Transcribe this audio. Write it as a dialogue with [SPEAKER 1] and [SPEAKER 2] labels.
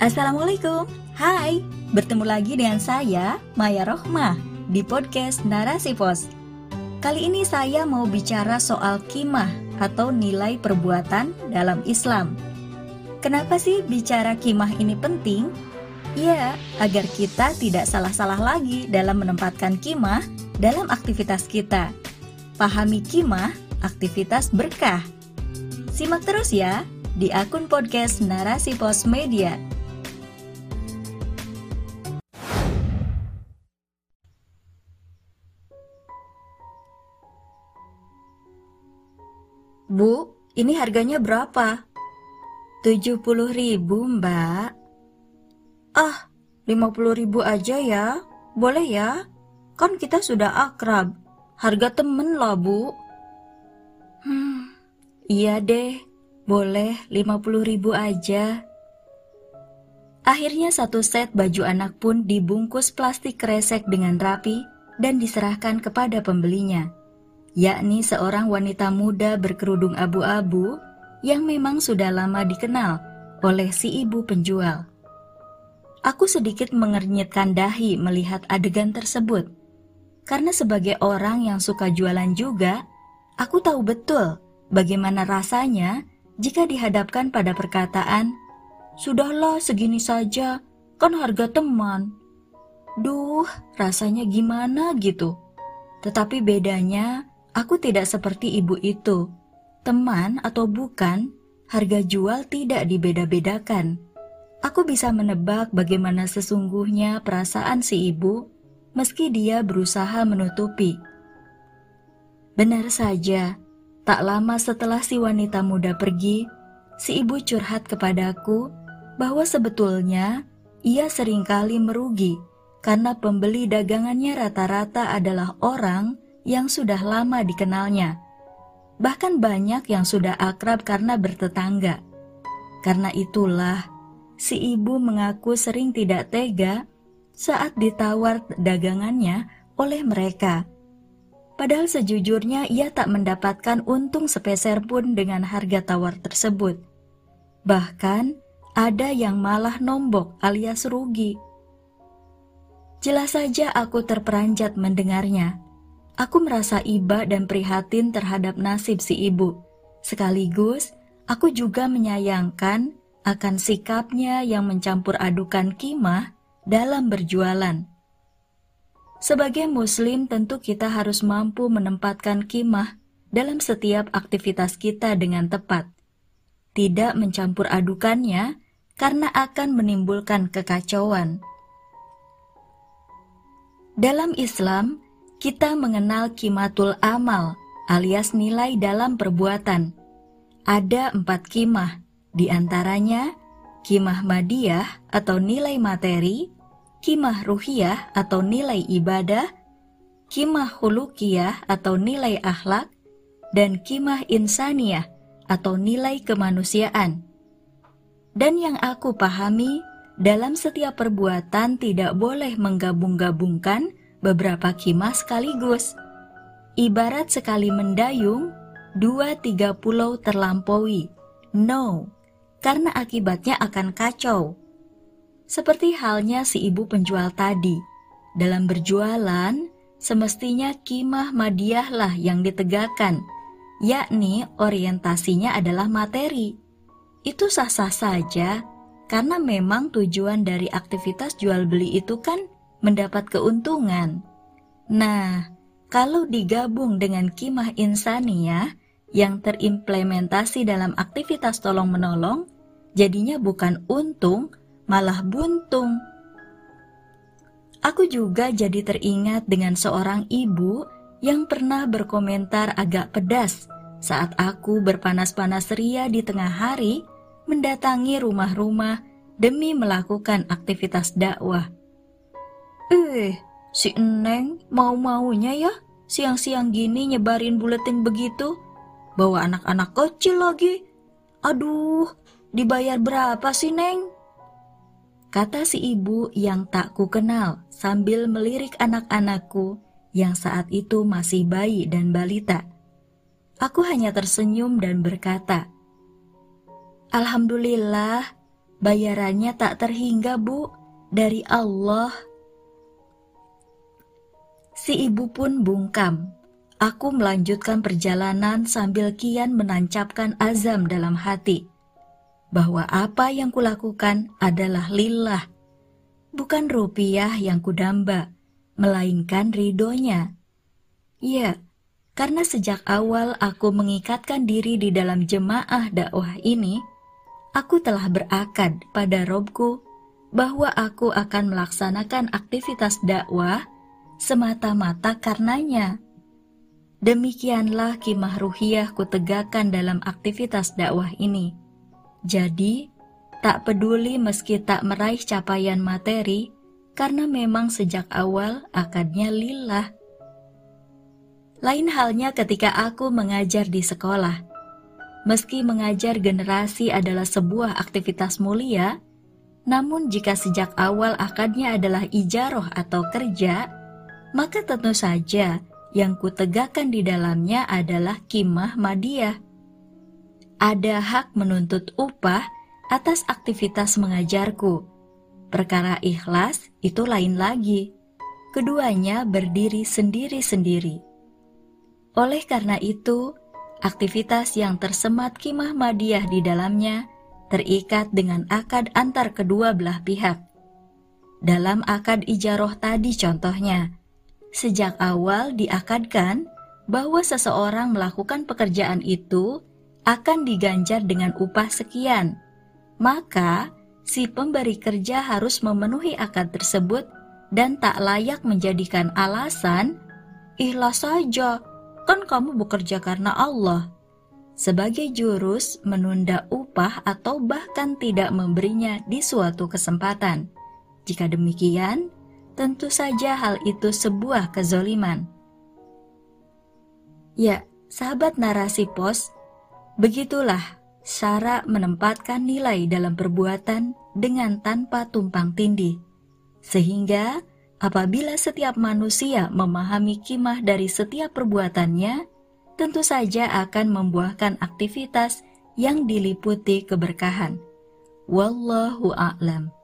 [SPEAKER 1] Assalamualaikum, hai, bertemu lagi dengan saya, Maya Rohmah, di podcast Narasi Pos. Kali ini saya mau bicara soal kimah atau nilai perbuatan dalam Islam. Kenapa sih bicara kimah ini penting? Ya, agar kita tidak salah-salah lagi dalam menempatkan kimah dalam aktivitas kita. Pahami kimah, aktivitas berkah. Simak terus ya di akun podcast Narasi Pos Media Bu, ini harganya berapa? 70 ribu mbak. Ah, 50 ribu aja ya. Boleh ya? Kan kita sudah akrab. Harga temen lah bu. Hmm, iya deh. Boleh 50 ribu aja. Akhirnya satu set baju anak pun dibungkus plastik kresek dengan rapi dan diserahkan kepada pembelinya yakni seorang wanita muda berkerudung abu-abu yang memang sudah lama dikenal oleh si ibu penjual. Aku sedikit mengernyitkan dahi melihat adegan tersebut, karena sebagai orang yang suka jualan juga, aku tahu betul bagaimana rasanya jika dihadapkan pada perkataan, "Sudahlah, segini saja, kan harga teman." Duh, rasanya gimana gitu. Tetapi bedanya, Aku tidak seperti ibu itu. Teman atau bukan, harga jual tidak dibeda-bedakan. Aku bisa menebak bagaimana sesungguhnya perasaan si ibu, meski dia berusaha menutupi. Benar saja, tak lama setelah si wanita muda pergi, si ibu curhat kepadaku bahwa sebetulnya ia sering kali merugi karena pembeli dagangannya rata-rata adalah orang yang sudah lama dikenalnya. Bahkan banyak yang sudah akrab karena bertetangga. Karena itulah, si ibu mengaku sering tidak tega saat ditawar dagangannya oleh mereka. Padahal sejujurnya ia tak mendapatkan untung sepeser pun dengan harga tawar tersebut. Bahkan ada yang malah nombok alias rugi. Jelas saja aku terperanjat mendengarnya. Aku merasa iba dan prihatin terhadap nasib si ibu. Sekaligus, aku juga menyayangkan akan sikapnya yang mencampur adukan kimah dalam berjualan. Sebagai muslim tentu kita harus mampu menempatkan kimah dalam setiap aktivitas kita dengan tepat. Tidak mencampur adukannya karena akan menimbulkan kekacauan. Dalam Islam, kita mengenal kimatul amal alias nilai dalam perbuatan. Ada empat kimah, di antaranya kimah madiyah atau nilai materi, kimah ruhiyah atau nilai ibadah, kimah hulukiyah atau nilai akhlak, dan kimah insaniyah atau nilai kemanusiaan. Dan yang aku pahami, dalam setiap perbuatan tidak boleh menggabung-gabungkan beberapa kimah sekaligus. Ibarat sekali mendayung, dua tiga pulau terlampaui. No, karena akibatnya akan kacau. Seperti halnya si ibu penjual tadi, dalam berjualan, semestinya kimah madiahlah yang ditegakkan, yakni orientasinya adalah materi. Itu sah-sah saja, karena memang tujuan dari aktivitas jual beli itu kan mendapat keuntungan. Nah, kalau digabung dengan kimah insania yang terimplementasi dalam aktivitas tolong-menolong, jadinya bukan untung, malah buntung. Aku juga jadi teringat dengan seorang ibu yang pernah berkomentar agak pedas saat aku berpanas-panas ria di tengah hari mendatangi rumah-rumah demi melakukan aktivitas dakwah. Eh, si Eneng mau-maunya ya siang-siang gini nyebarin buletin begitu. Bawa anak-anak kecil lagi. Aduh, dibayar berapa sih Neng? Kata si ibu yang tak ku kenal sambil melirik anak-anakku yang saat itu masih bayi dan balita. Aku hanya tersenyum dan berkata, Alhamdulillah, Bayarannya tak terhingga, Bu, dari Allah. Si ibu pun bungkam. Aku melanjutkan perjalanan sambil kian menancapkan azam dalam hati bahwa apa yang kulakukan adalah lillah, bukan rupiah yang kudamba, melainkan ridhonya. Ya, karena sejak awal aku mengikatkan diri di dalam jemaah dakwah ini, aku telah berakad pada Robku bahwa aku akan melaksanakan aktivitas dakwah semata-mata karenanya. Demikianlah kimah ruhiyah kutegakkan dalam aktivitas dakwah ini. Jadi, tak peduli meski tak meraih capaian materi, karena memang sejak awal akadnya lillah. Lain halnya ketika aku mengajar di sekolah. Meski mengajar generasi adalah sebuah aktivitas mulia, namun jika sejak awal akadnya adalah ijaroh atau kerja, maka tentu saja yang kutegakkan di dalamnya adalah kimah madiah ada hak menuntut upah atas aktivitas mengajarku. Perkara ikhlas itu lain lagi. Keduanya berdiri sendiri-sendiri. Oleh karena itu, aktivitas yang tersemat kimah madiah di dalamnya terikat dengan akad antar kedua belah pihak. Dalam akad ijaroh tadi contohnya, sejak awal diakadkan bahwa seseorang melakukan pekerjaan itu akan diganjar dengan upah sekian. Maka, si pemberi kerja harus memenuhi akad tersebut dan tak layak menjadikan alasan, ikhlas saja, kan kamu bekerja karena Allah. Sebagai jurus menunda upah atau bahkan tidak memberinya di suatu kesempatan. Jika demikian, tentu saja hal itu sebuah kezoliman. Ya, sahabat narasi pos, Begitulah cara menempatkan nilai dalam perbuatan dengan tanpa tumpang tindih. Sehingga apabila setiap manusia memahami kimah dari setiap perbuatannya, tentu saja akan membuahkan aktivitas yang diliputi keberkahan. Wallahu a'lam.